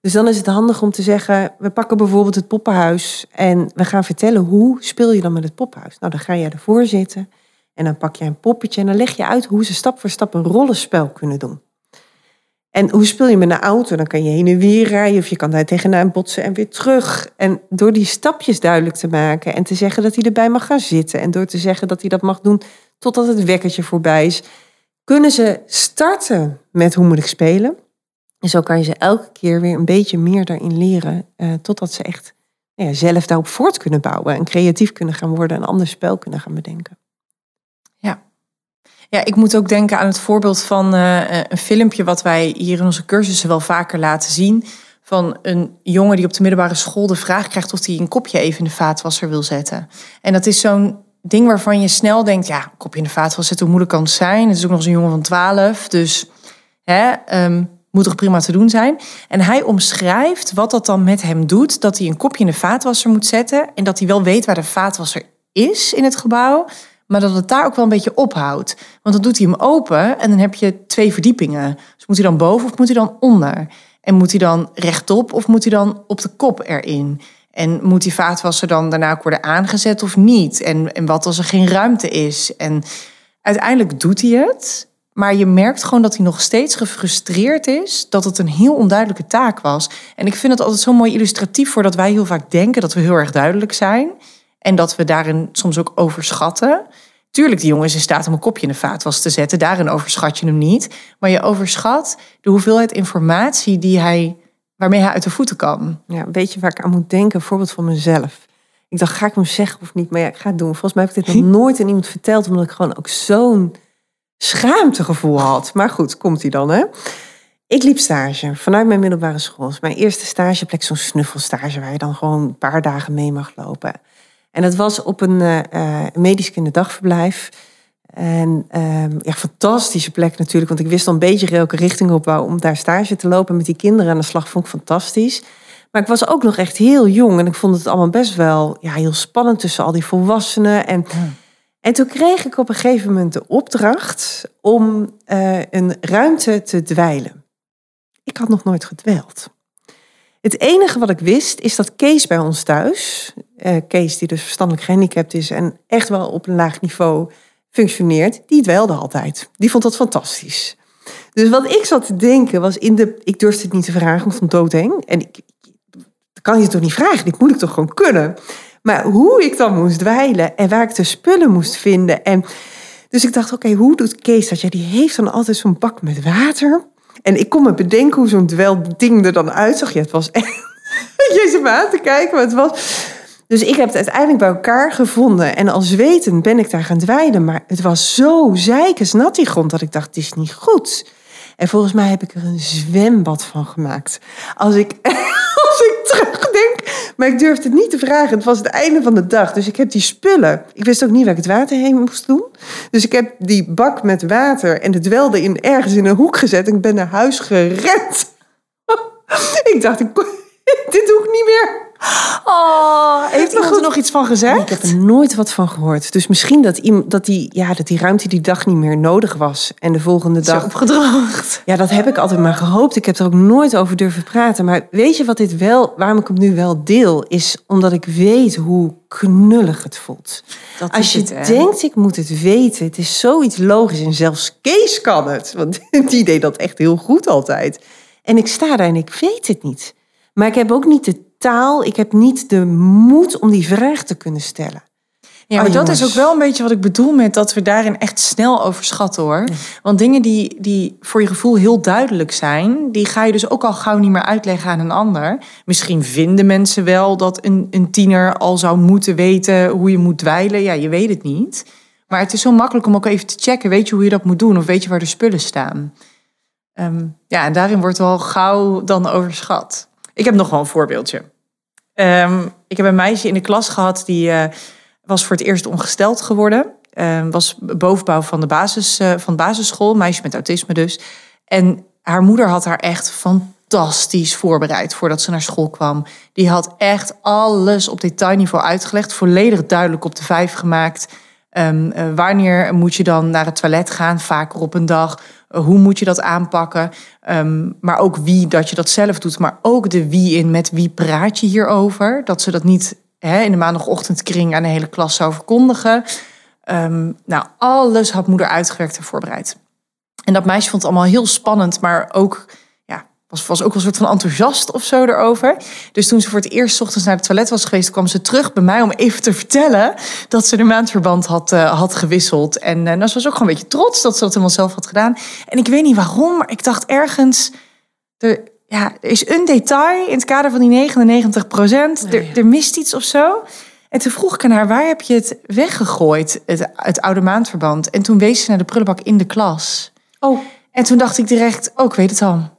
Dus dan is het handig om te zeggen, we pakken bijvoorbeeld het poppenhuis en we gaan vertellen hoe speel je dan met het poppenhuis. Nou, dan ga je ervoor zitten en dan pak je een poppetje en dan leg je uit hoe ze stap voor stap een rollenspel kunnen doen. En hoe speel je met een auto? Dan kan je heen en weer rijden of je kan daar tegenaan botsen en weer terug. En door die stapjes duidelijk te maken en te zeggen dat hij erbij mag gaan zitten. En door te zeggen dat hij dat mag doen totdat het wekkertje voorbij is. Kunnen ze starten met hoe moet ik spelen? En zo kan je ze elke keer weer een beetje meer daarin leren. Eh, totdat ze echt nou ja, zelf daarop voort kunnen bouwen. En creatief kunnen gaan worden. En een ander spel kunnen gaan bedenken. Ja, ik moet ook denken aan het voorbeeld van uh, een filmpje wat wij hier in onze cursussen wel vaker laten zien. Van een jongen die op de middelbare school de vraag krijgt of hij een kopje even in de vaatwasser wil zetten. En dat is zo'n ding waarvan je snel denkt, ja, een kopje in de vaatwasser zetten, hoe moeilijk kan het zijn? Het is ook nog eens een jongen van 12, dus hè, um, moet toch prima te doen zijn. En hij omschrijft wat dat dan met hem doet. Dat hij een kopje in de vaatwasser moet zetten. En dat hij wel weet waar de vaatwasser is in het gebouw. Maar dat het daar ook wel een beetje ophoudt. Want dan doet hij hem open en dan heb je twee verdiepingen. Dus moet hij dan boven of moet hij dan onder? En moet hij dan rechtop of moet hij dan op de kop erin? En moet die vaatwasser dan daarna ook worden aangezet of niet? En, en wat als er geen ruimte is? En uiteindelijk doet hij het. Maar je merkt gewoon dat hij nog steeds gefrustreerd is dat het een heel onduidelijke taak was. En ik vind het altijd zo mooi illustratief voor dat wij heel vaak denken dat we heel erg duidelijk zijn. En dat we daarin soms ook overschatten. Tuurlijk, die jongen is in staat om een kopje in de vaatwas te zetten. Daarin overschat je hem niet. Maar je overschat de hoeveelheid informatie die hij, waarmee hij uit de voeten kan. Ja, weet je waar ik aan moet denken? Een voorbeeld van mezelf. Ik dacht, ga ik hem zeggen of niet? Maar ja, ik ga het doen. Volgens mij heb ik dit nog [laughs] nooit aan iemand verteld, omdat ik gewoon ook zo'n schaamtegevoel had. Maar goed, komt hij dan, hè? Ik liep stage vanuit mijn middelbare school. mijn eerste stageplek, zo'n snuffelstage, waar je dan gewoon een paar dagen mee mag lopen. En dat was op een uh, medisch kinderdagverblijf. En um, ja, fantastische plek natuurlijk, want ik wist al een beetje welke richting op wou om daar stage te lopen met die kinderen aan de slag. Vond ik fantastisch. Maar ik was ook nog echt heel jong en ik vond het allemaal best wel ja, heel spannend tussen al die volwassenen. En, en toen kreeg ik op een gegeven moment de opdracht om uh, een ruimte te dweilen. Ik had nog nooit gedweild. Het enige wat ik wist is dat Kees bij ons thuis, uh, Kees die dus verstandelijk gehandicapt is en echt wel op een laag niveau functioneert, die dweilde altijd. Die vond dat fantastisch. Dus wat ik zat te denken was in de, ik durfde het niet te vragen, ik vond doodeng. En ik, kan je toch niet vragen, dit moet ik toch gewoon kunnen. Maar hoe ik dan moest dweilen en waar ik de spullen moest vinden. En dus ik dacht, oké, hoe doet Kees dat? Ja, die heeft dan altijd zo'n bak met water. En ik kon me bedenken hoe zo'n ding er dan uitzag. Ja, het was echt... [laughs] je zit me te kijken, maar het was... Dus ik heb het uiteindelijk bij elkaar gevonden. En als weten ben ik daar gaan dweilen. Maar het was zo zeikensnat die grond dat ik dacht, het is niet goed. En volgens mij heb ik er een zwembad van gemaakt. Als ik, [laughs] als ik terugdenk. Maar ik durfde het niet te vragen. Het was het einde van de dag. Dus ik heb die spullen. Ik wist ook niet waar ik het water heen moest doen. Dus ik heb die bak met water en het welde in ergens in een hoek gezet. En ik ben naar huis gerend. [laughs] ik dacht, [laughs] dit doe ik niet meer. Oh, heeft iemand er nog iets van gezegd? Ik heb er nooit wat van gehoord. Dus misschien dat, iemand, dat, die, ja, dat die ruimte die dag niet meer nodig was. En de volgende dag... opgedroogd. Ja, dat heb ik altijd maar gehoopt. Ik heb er ook nooit over durven praten. Maar weet je wat dit wel... Waarom ik hem nu wel deel? Is omdat ik weet hoe knullig het voelt. Dat Als je het, denkt, ik moet het weten. Het is zoiets logisch. En zelfs Kees kan het. Want [laughs] die deed dat echt heel goed altijd. En ik sta daar en ik weet het niet. Maar ik heb ook niet de taal. Ik heb niet de moed om die vraag te kunnen stellen. Ja, maar oh, dat is ook wel een beetje wat ik bedoel met dat we daarin echt snel overschatten hoor. Want dingen die, die voor je gevoel heel duidelijk zijn, die ga je dus ook al gauw niet meer uitleggen aan een ander. Misschien vinden mensen wel dat een, een tiener al zou moeten weten hoe je moet dweilen. Ja, je weet het niet. Maar het is zo makkelijk om ook even te checken. Weet je hoe je dat moet doen? Of weet je waar de spullen staan? Ehm, ja, en daarin wordt wel gauw dan overschat. Ik heb nog wel een voorbeeldje. Um, ik heb een meisje in de klas gehad die uh, was voor het eerst ongesteld geworden. Uh, was bovenbouw van de, basis, uh, van basisschool, meisje met autisme dus. En haar moeder had haar echt fantastisch voorbereid voordat ze naar school kwam. Die had echt alles op detailniveau uitgelegd, volledig duidelijk op de vijf gemaakt. Um, wanneer moet je dan naar het toilet gaan? Vaker op een dag. Hoe moet je dat aanpakken? Um, maar ook wie dat je dat zelf doet. Maar ook de wie in met wie praat je hierover. Dat ze dat niet hè, in de maandagochtendkring aan de hele klas zou verkondigen. Um, nou, alles had moeder uitgewerkt en voorbereid. En dat meisje vond het allemaal heel spannend, maar ook was, was ook wel een soort van enthousiast of zo erover. Dus toen ze voor het eerst ochtends naar het toilet was geweest, kwam ze terug bij mij om even te vertellen dat ze de maandverband had, uh, had gewisseld. En uh, nou, ze was ook gewoon een beetje trots dat ze dat helemaal zelf had gedaan. En ik weet niet waarom, maar ik dacht ergens. Er, ja, er is een detail in het kader van die 99 procent. Er, er mist iets of zo. En toen vroeg ik aan haar, waar heb je het weggegooid, het, het oude maandverband? En toen wees ze naar de prullenbak in de klas. Oh. En toen dacht ik direct, oh, ik weet het al.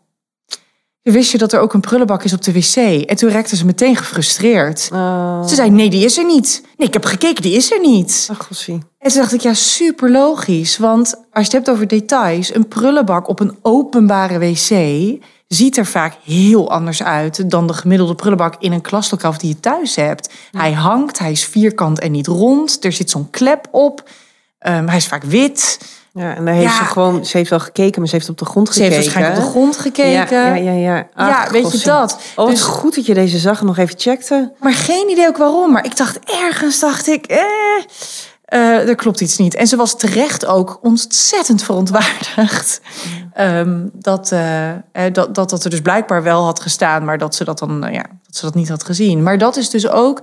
Wist je dat er ook een prullenbak is op de wc? En toen rekte ze meteen gefrustreerd. Oh. Ze zei, nee, die is er niet. Nee, ik heb gekeken, die is er niet. Ach, gossie. En toen dacht ik, ja, super logisch. Want als je het hebt over details, een prullenbak op een openbare wc ziet er vaak heel anders uit dan de gemiddelde prullenbak in een klaslokaal die je thuis hebt. Hij hangt, hij is vierkant en niet rond. Er zit zo'n klep op. Ehm, hij is vaak wit. Ja, en daar heeft Ja. ze gewoon, ze heeft wel gekeken, maar ze heeft op de grond Ze gekeken. heeft waarschijnlijk op de grond gekeken. Ja, ja, ja. ja. Weet je dat? Oh, het Dus- is goed dat je deze zag en nog even checkte. Maar geen idee ook waarom. Maar ik dacht ergens, dacht ik, eh, eh, er klopt iets niet. En ze was terecht ook ontzettend verontwaardigd. Ehm, dat, eh, eh, dat, dat dat er dus blijkbaar wel had gestaan, maar dat ze dat dan, ja, dat ze dat niet had gezien. Maar dat is dus ook,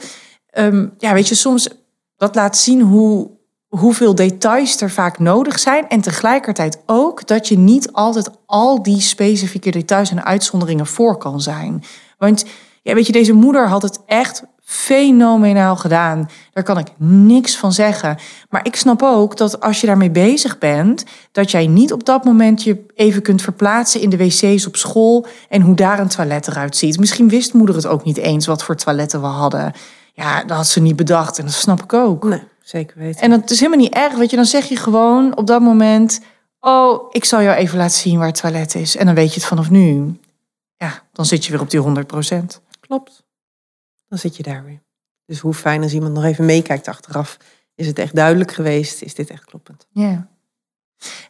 ehm, ja, weet je, soms dat laat zien hoe hoeveel details er vaak nodig zijn. En tegelijkertijd ook dat je niet altijd al die specifieke details en uitzonderingen voor kan zijn. Want ja, weet je, deze moeder had het echt fenomenaal gedaan. Daar kan ik niks van zeggen. Maar ik snap ook dat als je daarmee bezig bent, dat jij niet op dat moment je even kunt verplaatsen in de wc's op school en hoe daar een toilet eruit ziet. Misschien wist moeder het ook niet eens wat voor toiletten we hadden. Ja, dat had ze niet bedacht en dat snap ik ook. Nee, zeker weten. En dat is helemaal niet erg, weet je. Dan zeg je gewoon op dat moment... oh, ik zal jou even laten zien waar het toilet is. En dan weet je het vanaf nu. Ja, dan zit je weer op die 100 procent. Klopt. Dan zit je daar weer. Dus hoe fijn als iemand nog even meekijkt achteraf. Is het echt duidelijk geweest? Is dit echt kloppend? Ja.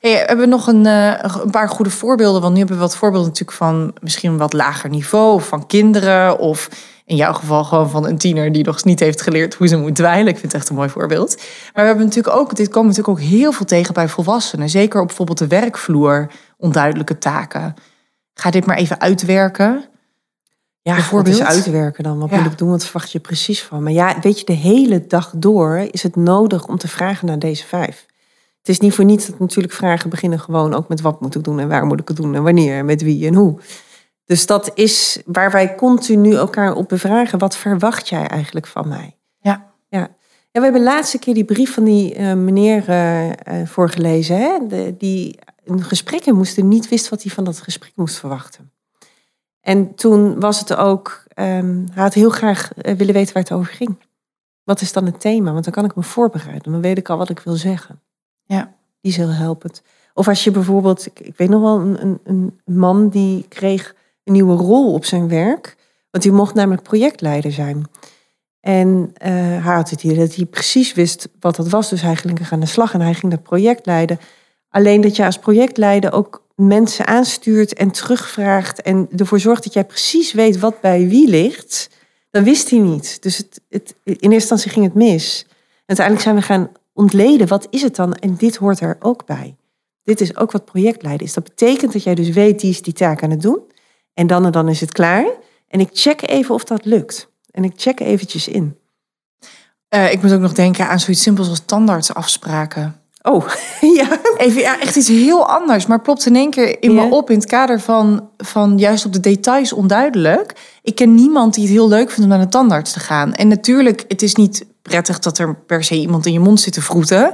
Hey, we hebben nog een, eh, een paar goede voorbeelden. Want nu hebben we wat voorbeelden natuurlijk van misschien een wat lager niveau. Of van kinderen. Of in jouw geval gewoon van een tiener die nog niet heeft geleerd hoe ze moet dweilen. Ik vind het echt een mooi voorbeeld. Maar we hebben natuurlijk ook, dit komen natuurlijk ook heel veel tegen bij volwassenen. Zeker op bijvoorbeeld de werkvloer, onduidelijke taken. Ga dit maar even uitwerken. Ja, Bijvoorbeeld? is uitwerken dan? Wat Ja. moet ik doen? Wat verwacht je precies van? Maar ja, weet je, de hele dag door is het nodig om te vragen naar deze vijf. Het is niet voor niets dat natuurlijk vragen beginnen gewoon ook met wat moet ik doen en waar moet ik het doen en wanneer en met wie en hoe. Dus dat is waar wij continu elkaar op bevragen. Wat verwacht jij eigenlijk van mij? Ja. Ja, ja we hebben de laatste keer die brief van die eh, meneer eh, eh, voorgelezen. Hè? De, die een gesprek in moest en niet wist wat hij van dat gesprek moest verwachten. En toen was het ook, ehm, hij had heel graag willen weten waar het over ging. Wat is dan het thema? Want dan kan ik me voorbereiden. Dan weet ik al wat ik wil zeggen. Ja. Die is heel helpend. Of als je bijvoorbeeld, ik, ik weet nog wel, een, een, een man die kreeg een nieuwe rol op zijn werk. Want die mocht namelijk projectleider zijn. En eh, hij had het hier dat hij precies wist wat dat was. Dus hij ging aan de slag en hij ging dat project leiden. Alleen dat je als projectleider ook mensen aanstuurt en terugvraagt. En ervoor zorgt dat jij precies weet wat bij wie ligt. Dat wist hij niet. Dus het, het, in eerste instantie ging het mis. En uiteindelijk zijn we gaan ontleden. Wat is het dan? En dit hoort er ook bij. Dit is ook wat projectleiden is. Dat betekent dat jij dus weet, die is die taak aan het doen. En dan en dan is het klaar. En ik check even of dat lukt. En ik check eventjes in. Eh, ik moet ook nog denken aan zoiets simpels als tandartsafspraken. Oh, [laughs] ja. Even, ja, echt iets heel anders, maar plopt in één keer in me op in het kader van, van juist op de details onduidelijk. Ik ken niemand die het heel leuk vindt om naar de tandarts te gaan. En natuurlijk, het is niet prettig dat er per se iemand in je mond zit te vroeten.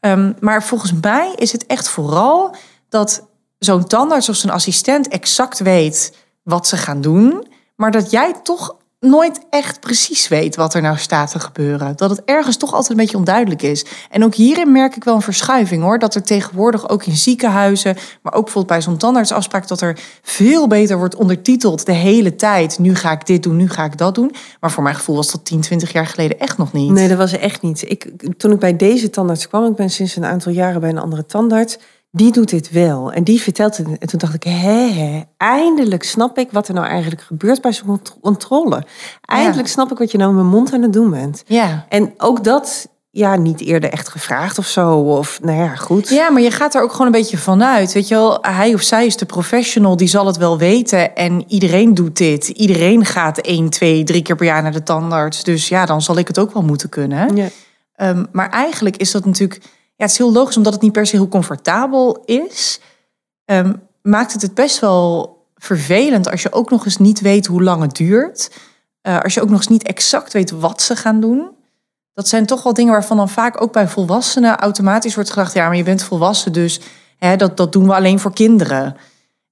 Ehm, maar volgens mij is het echt vooral dat zo'n tandarts of zijn assistent exact weet wat ze gaan doen, maar dat jij toch nooit echt precies weet wat er nou staat te gebeuren. Dat het ergens toch altijd een beetje onduidelijk is. En ook hierin merk ik wel een verschuiving hoor. Dat er tegenwoordig ook in ziekenhuizen, maar ook bijvoorbeeld bij zo'n tandartsafspraak, dat er veel beter wordt ondertiteld de hele tijd. Nu ga ik dit doen, nu ga ik dat doen. Maar voor mijn gevoel was dat 10, 20 jaar geleden echt nog niet. Nee, dat was echt niet. Ik, toen ik bij deze tandarts kwam, ik ben sinds een aantal jaren bij een andere tandarts. Die doet dit wel. En die vertelt het. En toen dacht ik, hé, hé, eindelijk snap ik wat er nou eigenlijk gebeurt bij zo'n cont- controle. Eindelijk snap ik wat je nou met mijn mond aan het doen bent. Ja. En ook dat, ja, niet eerder echt gevraagd of zo. Of, nou ja, goed. Ja, maar je gaat er ook gewoon een beetje vanuit. Weet je wel, hij of zij is de professional, die zal het wel weten. En iedereen doet dit. Iedereen gaat één, twee, drie keer per jaar naar de tandarts. Dus ja, dan zal ik het ook wel moeten kunnen. Ja. Ehm, maar eigenlijk is dat natuurlijk... Ja, het is heel logisch, omdat het niet per se heel comfortabel is... ehm, maakt het het best wel vervelend als je ook nog eens niet weet hoe lang het duurt. Eh, als je ook nog eens niet exact weet wat ze gaan doen. Dat zijn toch wel dingen waarvan dan vaak ook bij volwassenen automatisch wordt gedacht... ja, maar je bent volwassen, dus hè, dat, dat doen we alleen voor kinderen.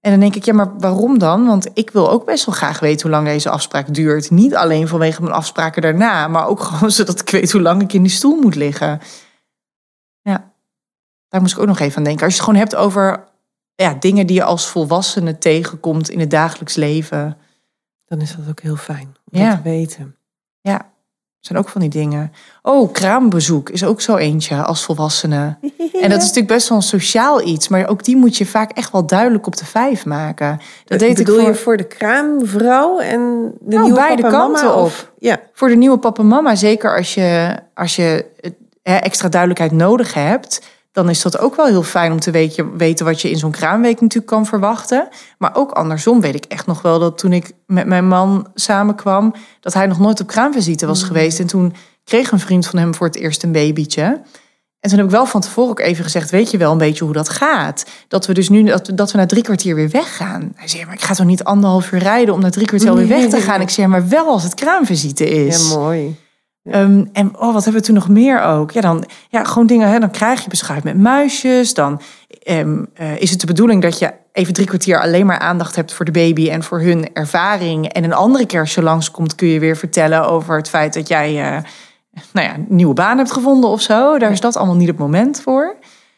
En dan denk ik, ja, maar waarom dan? Want ik wil ook best wel graag weten hoe lang deze afspraak duurt. Niet alleen vanwege mijn afspraken daarna, maar ook [laughs] gewoon zodat ik weet hoe lang ik in die stoel moet liggen. Daar moest ik ook nog even aan denken. Als je het gewoon hebt over ja, dingen die je als volwassene tegenkomt in het dagelijks leven. Dan is dat ook heel fijn om Ja. dat te weten. Ja, zijn ook van die dingen. Oh, kraambezoek is ook zo eentje als volwassene. En dat is natuurlijk best wel een sociaal iets, maar ook die moet je vaak echt wel duidelijk op de vijf maken. Dat deed ik Bedoel voor, je voor de kraamvrouw en de Nou, nieuwe beide papa en mama, kanten of- Ja, voor de nieuwe papa en mama. Zeker als je, als je eh, extra duidelijkheid nodig hebt, dan is dat ook wel heel fijn om te weten, weten wat je in zo'n kraamweek natuurlijk kan verwachten. Maar ook andersom weet ik echt nog wel dat toen ik met mijn man samenkwam, dat hij nog nooit op kraamvisite was geweest. En toen kreeg een vriend van hem voor het eerst een babytje. En toen heb ik wel van tevoren ook even gezegd, weet je wel een beetje hoe dat gaat? Dat we dus nu, dat, we- dat we na drie kwartier weer weggaan. Hij zei, maar ik ga toch niet anderhalf uur rijden om na drie kwartier alweer weg te gaan? Ik zei, maar wel als het kraamvisite is. ja mooi. Ehm, en oh, wat hebben we toen nog meer ook? Ja, dan ja, gewoon dingen. Hè, dan krijg je beschuit met muisjes. Dan ehm, eh, is het de bedoeling dat je even drie kwartier alleen maar aandacht hebt voor de baby en voor hun ervaring. En een andere keer als je langskomt, kun je weer vertellen over het feit dat jij eh, nou ja, een nieuwe baan hebt gevonden of zo. Daar is dat allemaal niet het moment voor.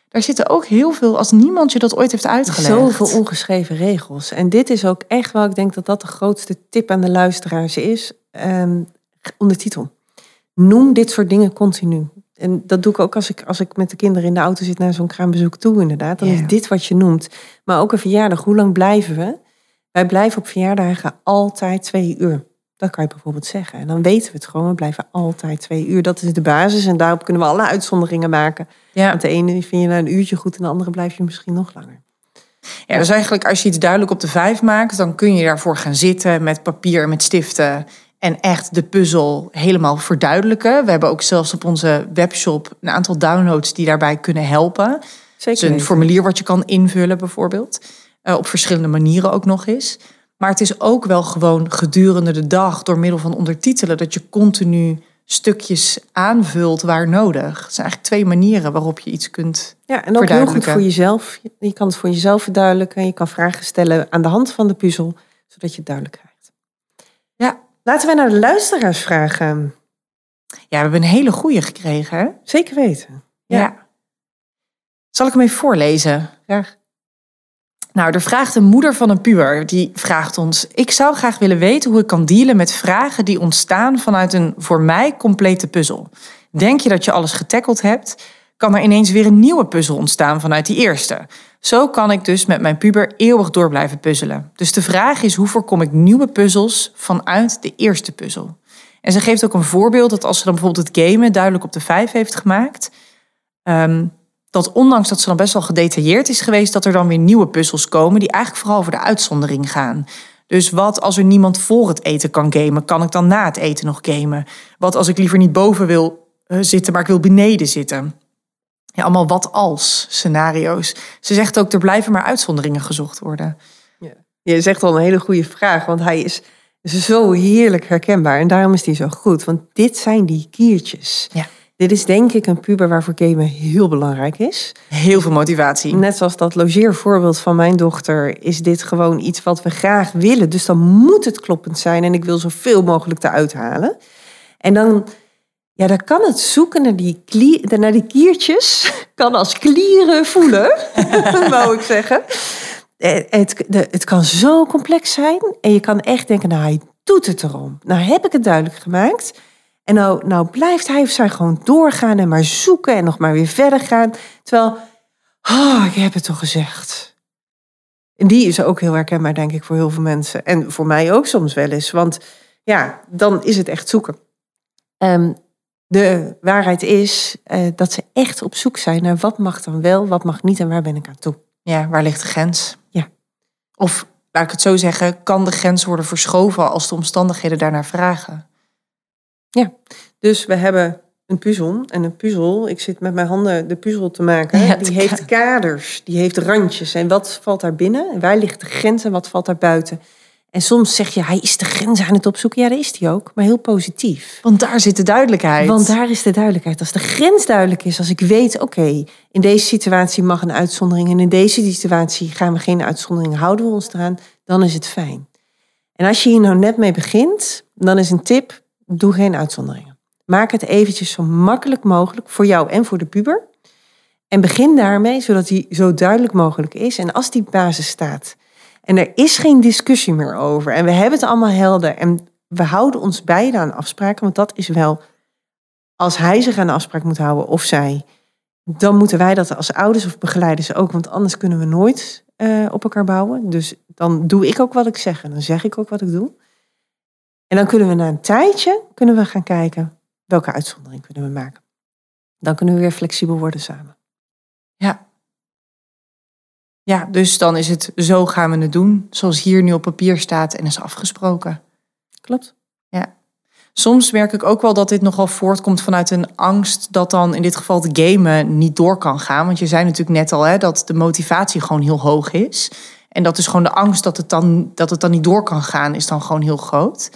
Daar zitten ook heel veel, als niemand je dat ooit heeft uitgelegd. Zoveel ongeschreven regels. En dit is ook echt wel, ik denk dat dat de grootste tip aan de luisteraars is. Ehm, ondertitel. Noem dit soort dingen continu. En dat doe ik ook als ik, als ik met de kinderen in de auto zit naar zo'n kraambezoek toe, inderdaad. Dan Ja. is dit wat je noemt. Maar ook een verjaardag. Hoe lang blijven we? Wij blijven op verjaardagen altijd twee uur. Dat kan je bijvoorbeeld zeggen. En dan weten we het gewoon. We blijven altijd twee uur. Dat is de basis. En daarop kunnen we alle uitzonderingen maken. Ja. Want de ene vind je na een uurtje goed en de andere blijf je misschien nog langer. Ja, dus eigenlijk als je iets duidelijk op de vijf maakt, dan kun je daarvoor gaan zitten met papier met stiften. En echt de puzzel helemaal verduidelijken. We hebben ook zelfs op onze webshop een aantal downloads die daarbij kunnen helpen. Zeker is een formulier wat je kan invullen bijvoorbeeld. Eh, op verschillende manieren ook nog eens. Maar het is ook wel gewoon gedurende de dag door middel van ondertitelen dat je continu stukjes aanvult waar nodig. Het zijn eigenlijk twee manieren waarop je iets kunt. Ja, en ook heel goed voor jezelf. Je kan het voor jezelf verduidelijken. Je kan vragen stellen aan de hand van de puzzel, zodat je het duidelijk krijgt. Ja. Laten we naar de luisteraars vragen. Ja, we hebben een hele goede gekregen. Hè? Zeker weten. Ja. Ja. Zal ik hem even voorlezen? Graag. Nou, er vraagt een moeder van een puber. Die vraagt ons: Ik zou graag willen weten hoe ik kan dealen met vragen die ontstaan vanuit een voor mij complete puzzel. Denk je dat je alles getackeld hebt? Kan er ineens weer een nieuwe puzzel ontstaan vanuit die eerste? Zo kan ik dus met mijn puber eeuwig door blijven puzzelen. Dus de vraag is: hoe voorkom ik nieuwe puzzels vanuit de eerste puzzel? En ze geeft ook een voorbeeld dat als ze dan bijvoorbeeld het gamen duidelijk op de vijf heeft gemaakt, ehm, dat ondanks dat ze dan best wel gedetailleerd is geweest, dat er dan weer nieuwe puzzels komen die eigenlijk vooral over de uitzondering gaan. Dus wat als er niemand voor het eten kan gamen, kan ik dan na het eten nog gamen? Wat als ik liever niet boven wil eh, zitten, maar ik wil beneden zitten? Ja, allemaal wat als scenario's. Ze zegt ook, er blijven maar uitzonderingen gezocht worden. Je zegt al een hele goede vraag, want hij is zo heerlijk herkenbaar. En daarom is hij zo goed. Want dit zijn die kiertjes. Ja. Dit is denk ik een puber waarvoor gamen heel belangrijk is. Heel veel motivatie. Net zoals dat logeervoorbeeld van mijn dochter, is dit gewoon iets wat we graag willen. Dus dan moet het kloppend zijn en ik wil zoveel mogelijk eruit halen. En dan, ja, dan kan het zoeken naar die, klie, naar die kiertjes, [laughs] kan als klieren voelen, [laughs] wou ik zeggen. Eh, Het, het kan zo complex zijn en je kan echt denken, nou, hij doet het erom. Nou heb ik het duidelijk gemaakt. En nou, nou blijft hij of zij gewoon doorgaan en maar zoeken en nog maar weer verder gaan. Terwijl, oh, ik heb het toch gezegd. En die is ook heel herkenbaar, denk ik, voor heel veel mensen. En voor mij ook soms wel eens. Want ja, dan is het echt zoeken. Ehm, de waarheid is eh, dat ze echt op zoek zijn naar wat mag dan wel, wat mag niet en waar ben ik aan toe. Ja, waar ligt de grens? Ja. Of, laat ik het zo zeggen, kan de grens worden verschoven als de omstandigheden daarnaar vragen? Dus we hebben een puzzel. En een puzzel, ik zit met mijn handen de puzzel te maken. Ja, die heeft ka- kaders, die heeft randjes. En wat valt daar binnen? En waar ligt de grens en wat valt daar buiten? En soms zeg je, hij is de grens aan het opzoeken. Ja, dat is hij ook, maar heel positief. Want daar zit de duidelijkheid. Want daar is de duidelijkheid. Als de grens duidelijk is, als ik weet, oké, in deze situatie mag een uitzondering en in deze situatie gaan we geen uitzondering, houden we ons eraan, dan is het fijn. En als je hier nou net mee begint, dan is een tip, doe geen uitzonderingen. Maak het eventjes zo makkelijk mogelijk voor jou en voor de puber. En begin daarmee, zodat die zo duidelijk mogelijk is. En als die basis staat en er is geen discussie meer over en we hebben het allemaal helder en we houden ons beiden aan afspraken, want dat is wel, als hij zich aan de afspraak moet houden of zij, dan moeten wij dat als ouders of begeleiders ook, want anders kunnen we nooit uh, op elkaar bouwen. Dus dan doe ik ook wat ik zeg en dan zeg ik ook wat ik doe. En dan kunnen we na een tijdje kunnen we gaan kijken welke uitzondering kunnen we maken. Dan kunnen we weer flexibel worden samen. Ja. Ja, dus dan is het zo gaan we het doen, zoals hier nu op papier staat en is afgesproken. Klopt. Ja. Soms merk ik ook wel dat dit nogal voortkomt vanuit een angst dat dan in dit geval de gamen niet door kan gaan. Want je zei natuurlijk net al hè, dat de motivatie gewoon heel hoog is. En dat is gewoon de angst dat het dan, dat het dan niet door kan gaan, is dan gewoon heel groot.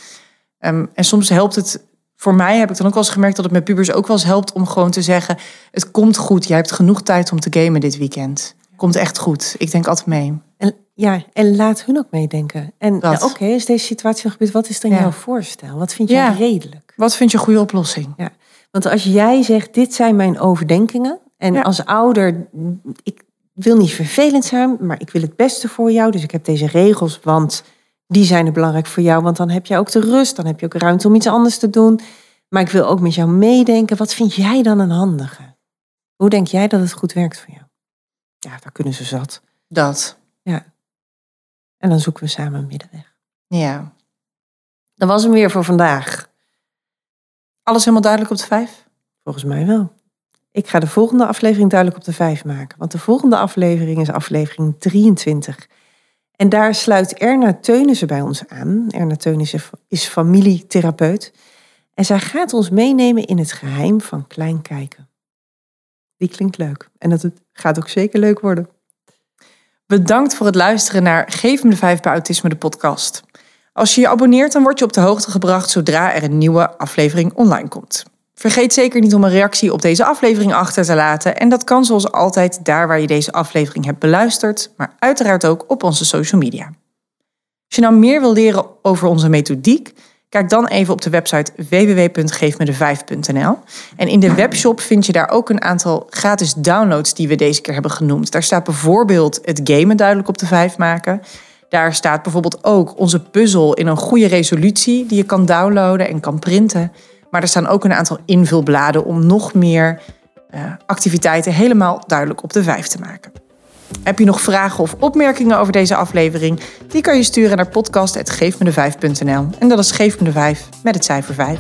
Um, en soms helpt het, voor mij heb ik dan ook wel eens gemerkt dat het met pubers ook wel eens helpt om gewoon te zeggen: Het komt goed, jij hebt genoeg tijd om te gamen dit weekend. Komt echt goed. Ik denk altijd mee. En, ja, en laat hun ook meedenken. En ja, oké, okay, is deze situatie gebeurd, wat is dan jouw voorstel? Wat vind jij redelijk? Wat vind je een goede oplossing? Ja. Want als jij zegt, dit zijn mijn overdenkingen. En als ouder, ik wil niet vervelend zijn, maar ik wil het beste voor jou. Dus ik heb deze regels, want die zijn er belangrijk voor jou. Want dan heb je ook de rust, dan heb je ook ruimte om iets anders te doen. Maar ik wil ook met jou meedenken. Wat vind jij dan een handige? Hoe denk jij dat het goed werkt voor jou? Ja, daar kunnen ze zat. Dat. Ja. En dan zoeken we samen een middenweg. Ja. Dat was hem weer voor vandaag. Alles helemaal duidelijk op de vijf? Volgens mij wel. Ik ga de volgende aflevering duidelijk op de vijf maken. Want de volgende aflevering is aflevering 23. En daar sluit Erna Teunissen bij ons aan. Erna Teunissen is familietherapeut. En zij gaat ons meenemen in het geheim van klein kijken. Die klinkt leuk. En dat het gaat ook zeker leuk worden. Bedankt voor het luisteren naar Geef me de vijf bij Autisme, de podcast. Als je je abonneert, dan word je op de hoogte gebracht zodra er een nieuwe aflevering online komt. Vergeet zeker niet om een reactie op deze aflevering achter te laten. En dat kan zoals altijd daar waar je deze aflevering hebt beluisterd, maar uiteraard ook op onze social media. Als je nou meer wil leren over onze methodiek, kijk dan even op de website www.geefmede5.nl. En in de webshop vind je daar ook een aantal gratis downloads die we deze keer hebben genoemd. Daar staat bijvoorbeeld het gamen duidelijk op de 5 maken. Daar staat bijvoorbeeld ook onze puzzel in een goede resolutie die je kan downloaden en kan printen. Maar er staan ook een aantal invulbladen om nog meer uh, activiteiten helemaal duidelijk op de vijf te maken. Heb je nog vragen of opmerkingen over deze aflevering? Die kan je sturen naar podcast.geefmede5.nl. En dat is Geef me de 5 met het cijfer 5.